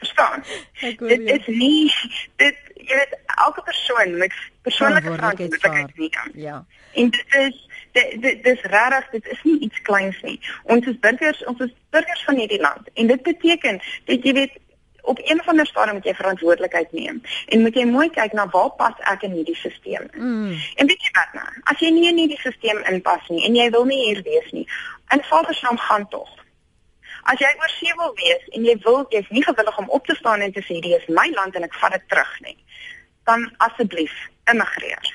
Verstaan? Dit is nie dit jy weet elke persoon met persoonlike verantwoordelikheid neem. Ja. En dit is dit dit dis regtig dit is nie iets kleins nie. Ons is burgers, ons is burgers van hierdie land en dit beteken dat jy weet op een of ander stadium moet jy verantwoordelikheid neem en moet jy mooi kyk na waar pas ek in hierdie stelsel in. Mm. En weet jy wat nou? As jy nie in hierdie stelsel inpas nie en jy wil nie hier wees nie, in Vadersnaam gaan tog. As jy oor see wil wees en jy wil jy's nie gewillig om op te staan en te sê hierdie is my land en ek vat dit terug nie, dan asseblief immigreer.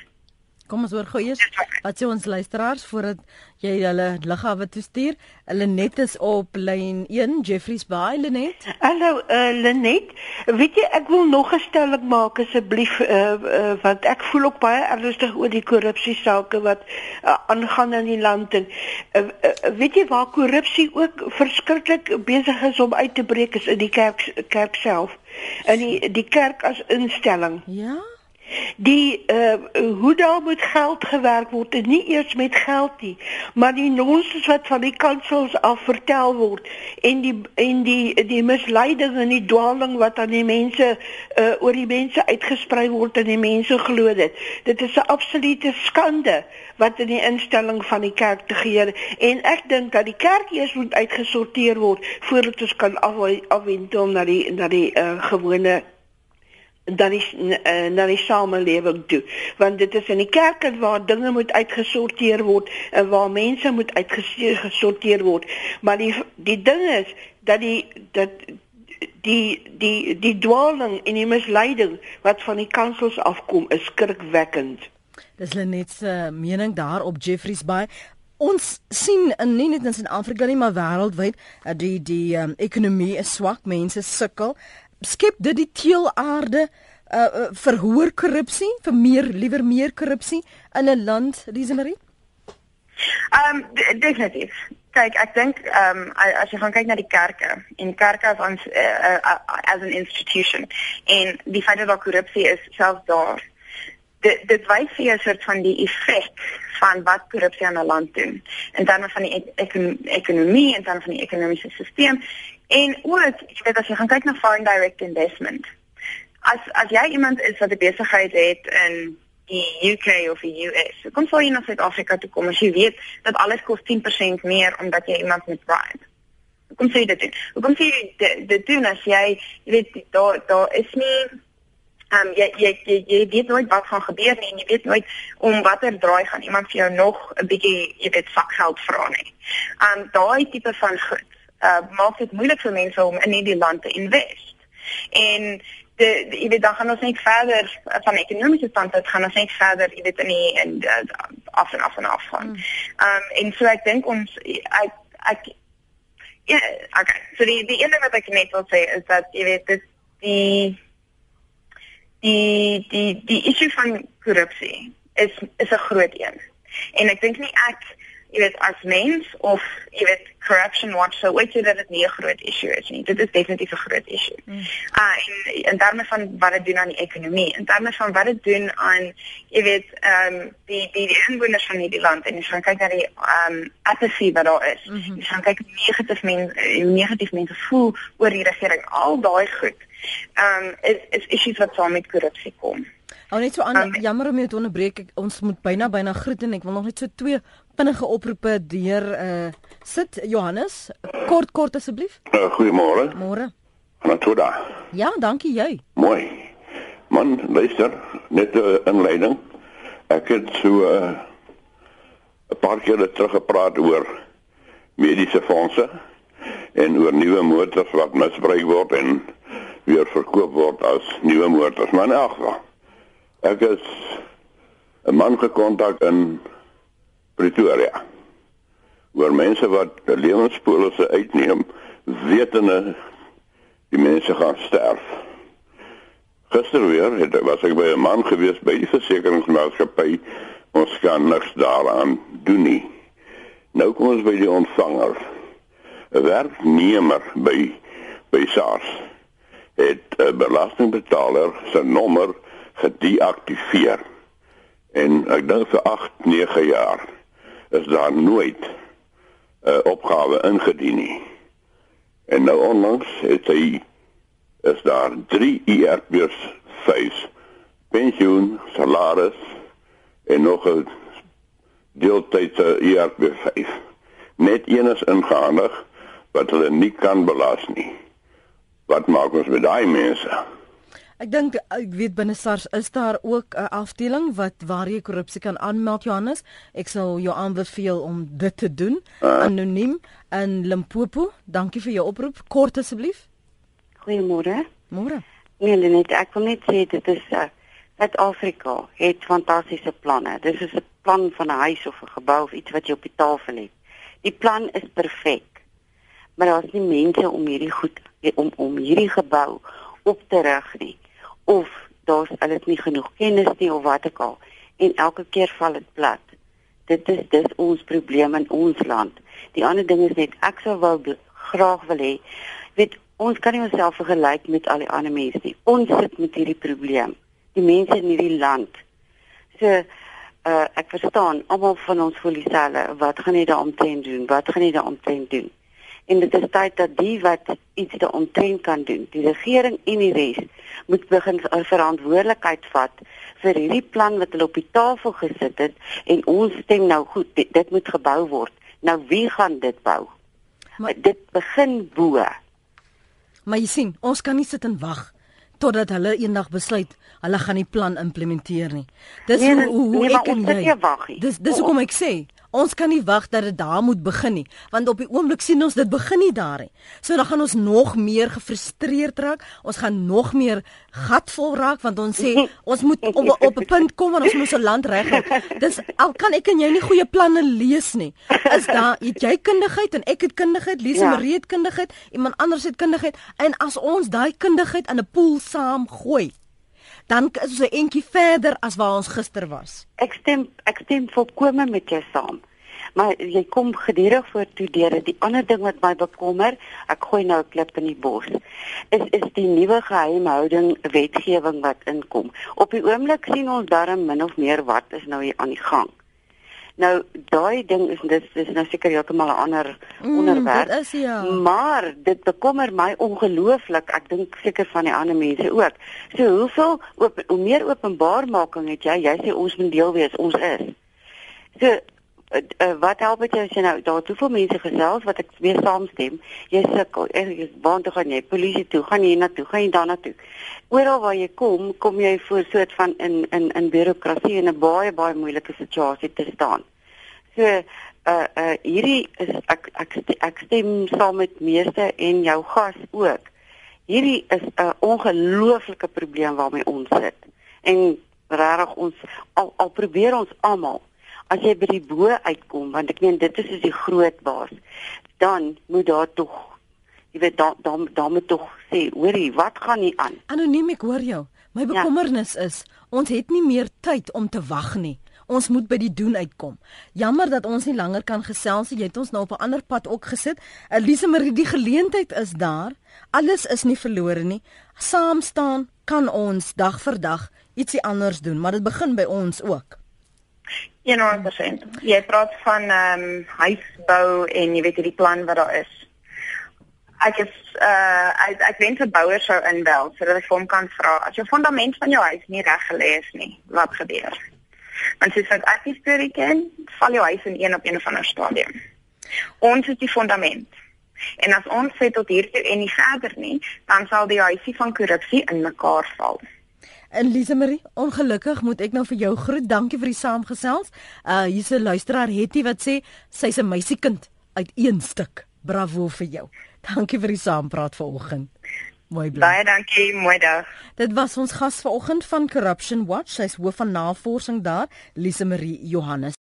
Kom ons hoor gou eers wat sê ons luisteraars voordat jy hulle liggawe toestuur. Hulle net is op lyn 1 Jeffreys Bay Lenet. Hallo uh, Lenet. Weet jy ek wil nog 'n stelling maak asseblief uh, uh, want ek voel ook baie ernstig oor die korrupsie sake wat aangaan uh, in die land en uh, uh, weet jy waar korrupsie ook verskriklik besig is om uit te breek is in die kerk kerk self. In die die kerk as instelling. Ja die uh, hoe daar moet geld gewerk word en nie eers met geld nie maar die nonsens wat van die kansels af vertel word en die en die die misleiding en die dwaaling wat aan die mense uh, oor die mense uitgesprei word en die mense glo dit. Dit is 'n absolute skande wat in die instelling van die kerk te gebeur en ek dink dat die kerk eers moet uitgesorteer word voordat ons kan afwentel na die na die uh, gewone dan is uh, na die samelewing toe. Want dit is in die kerke waar dinge moet uitgesorteer word en waar mense moet uitgesorteer word. Maar die die ding is dat die dat die die die dwaaling en die misleiding wat van die kansels afkom is skrikwekkend. Dis net se mening daar op Jeffreys Bay. Ons sien in nie net in Suid-Afrika nie maar wêreldwyd dat die die um, ekonomie is swak, mense sukkel skep dit die teelaarde uh, uh vir hoër korrupsie, vir meer liewer meer korrupsie in 'n land, Lisemarie? Ehm um, definitief. Kyk, ek dink ehm um, as jy gaan kyk na die kerke en kerke as ons uh, uh, as 'n institution en die feit dat korrupsie is selfs daar. Dit dit wys vir 'n soort van die effek van wat korrupsie aan 'n land doen in terme van die ek ekonomie en dan van die ekonomiese stelsel En ook, jy weet as jy gaan kyk na foreign direct investment. As as jy iemand is wat 'n besigheid het in die UK of die US, kom sou jy na Suid-Afrika toe kom as jy weet dat alles kos 10% meer omdat jy iemand met bribe. Kom sê dit. Kom sê dit dit doen as jy jy weet daar daar is nie Ehm um, jy, jy jy jy weet nooit wat gaan gebeur nie en jy weet nooit om watter draai gaan iemand vir jou nog 'n bietjie jy weet vakgeld vra nie. Ehm um, daai tipe van goed uh, maak dit moeilik vir mense om in hierdie land te invest. En de, de jy weet dan gaan ons net verder van ekonomiese standpunt gaan ons net verder jy weet in die in uh, af en af en af gaan. Ehm um, en so ek dink ons ek ek ja, okay. So die die ene wat ek net wil sê is dat jy weet dit die die die die issue van korrupsie is is 'n groot een. En ek dink nie ek jy weet as mens of jy weet corruption watch so weet jy dat dit nie 'n groot issue is nie. Dit is definitief 'n groot issue. Mm. Uh en in terme van wat dit doen aan die ekonomie, in terme van wat dit doen aan jy weet ehm um, die die die inwoners van hierdie land en jy gaan kyk na die ehm um, apathy wat daar is. Mm -hmm. Jy gaan kyk negatief mense negatief mense voel oor die regering. Al daai goed ehm um, is is issues wat saam met korrupsie kom. Ou net so aan um, jammer om jou te onderbreek. Ons moet byna byna groet en ek wil nog net so twee vinnige oproepe deur uh sit Johannes kort kort asseblief. Uh, Goeiemôre. Môre. Natoda. Ja, dankie jy. Mooi. Man, luister, net 'n uh, inleiding. Ek het so 'n uh, paar keer terug gepraat oor mediese fondse en oor nuwe motors wat misbruik word en weer verkoop word as nuwe motors. Maar in elk geval, ek is 'n man gekontak in Pretoria. Waar mense wat lewenspolisse uitneem, wetende die mense gaan sterf. Gister weer het was ek by 'n man gewees by die versekeringsmaatskappy. Ons kan niks daaraan doen nie. Nou kom ons by die ontvanger. 'n Werknemer by by SARS het 'n belastingbetaler se nommer gedeaktiveer. En ek dink vir 8, 9 jaar is daar nooit 'n uh, opgawe ingedien nie. En nou onlangs het hy is daar 3 ERP's face pensioen, salaris en nog 'n deeltydse ERP 5. Net een is ingehandig wat hulle nie kan belas nie. Wat maak ons met daai mense? Ek dink ek weet binne SARS is daar ook 'n afdeling wat waar jy korrupsie kan aanmeld Johannes. Ek sal jou aanbeveel om dit te doen uh. anoniem in Limpopo. Dankie vir jou oproep. Kort asseblief. Goeiemôre. Môre. Nee, net ek wil net sê dit is uh, Suid-Afrika het fantastiese planne. Dis is 'n plan van 'n huis of 'n gebou of iets wat jy op die tafel het. Die plan is perfek. Maar daar's nie mense om hierdie goed om om hierdie gebou op te rig nie. Of daar's hulle het nie genoeg kennis nie of wat ook al en elke keer val dit plat. Dit is dis ons probleem in ons land. Die ander ding is net ek sou wou graag wil hê weet ons kan nie onsself vergelyk met al die ander mense nie. Ons sit met hierdie probleem die mense in hierdie land. So uh ek verstaan almal van ons voel dieselfde. Wat gaan jy daaromtrent doen? Wat gaan jy daaromtrent doen? En dit is tyd dat die wat iets daaromtrent kan doen, die regering en die res moet begin 'n verantwoordelikheid vat vir hierdie plan wat hulle op die tafel gesit het en ons stem nou goed, dit, dit moet gebou word. Nou wie gaan dit bou? Maar dit begin bo. Maar jy sien, ons kan nie sit en wag totdat hulle eendag besluit hulle gaan die plan implementeer nie. Dis nee, hoe, hoe nee, ek en jy. Dis dis hoekom ek sê Ons kan nie wag dat dit daar moet begin nie, want op die oomblik sien ons dit begin nie daar nie. So dan gaan ons nog meer gefrustreerd raak. Ons gaan nog meer gatvol raak want ons sê ons moet op op 'n punt kom waar ons moet ons land regkry. Dis al kan ek en jy nie goeie planne lees nie. Is daar het jy kundigheid en ek het kundigheid, Lise ja. Marie het kundigheid, iemand anders het kundigheid en as ons daai kundigheid in 'n pool saam gooi, dan is ons 'n entjie verder as waar ons gister was. Ek stem ek stem volkome met jou saam. Maar jy kom gedurig voor toe deur die ander ding wat my bekommer, ek gooi nou 'n klip in die bos. Is is die nuwe geheimhouding wetgewing wat inkom. Op die oomblik sien ons darm min of meer wat is nou hier aan die gang. Nou daai ding is dit is nou seker heeltemal 'n ander mm, onderwerp. Dit is ja. Maar dit bekommer my ongelooflik. Ek dink seker van die ander mense ook. So hoeveel op hoe meer openbaarmaking het jy? Jy sê ons moet deel wees, ons is. So uh, uh, wat help dit as jy nou daar hoeveel mense gesels wat ek weer saamstem? Jy sukkel. Jy waar toe gaan jy? Polisie toe, gaan jy na toe, gaan jy daarna toe. Oral waar jy kom, kom jy voor soort van in in in bureaukrasie en 'n baie baie moeilike situasie te staan. So uh uh hierdie is ek ek ek stem saam met meeste en jou gas ook. Hierdie is 'n ongelooflike probleem waarmee ons sit. En regtig ons al, al probeer ons almal as jy by die bo uitkom want ek meen dit is is die groot baas dan moet daar tog jy weet dan dan dan moet tog sê hoorie wat gaan nie aan anoniem ek hoor jou my ja. bekommernis ja. is ons het nie meer tyd om te wag nie Ons moet by die doen uitkom. Jammer dat ons nie langer kan gesels nie. Jy het ons nou op 'n ander pad ook gesit. Elise Marie, die geleentheid is daar. Alles is nie verlore nie. Saam staan kan ons dag vir dag ietsie anders doen, maar dit begin by ons ook. 100%. Jy praat van ehm um, huisbou en jy weet hierdie plan wat daar is. Ek is uh ek, ek wens 'n bouer sou inbel sodat ek vir hom kan vra as jou fondament van jou huis nie reg gelê is nie, wat gebeur? Want soos wat ek die storie ken, val jou huis in een op een of ander stadium. Ons is die fondament. En as ons sê tot hier toe en nie verder nie, dan sal die huisie van korrupsie in mekaar val. En Lise Marie, ongelukkig moet ek nou vir jou groet. Dankie vir die saamgesels. Uh hier's 'n luisteraar Hetty wat sê sy's 'n meisiekind uit een stuk. Bravo vir jou. Dankie vir die saampraat vanoggend. Mooi bly. Baie dankie, mooi dag. Dit was ons gas vanoggend van Corruption Watch. Sy's hoof van navorsing daar, Lise Marie Johannes.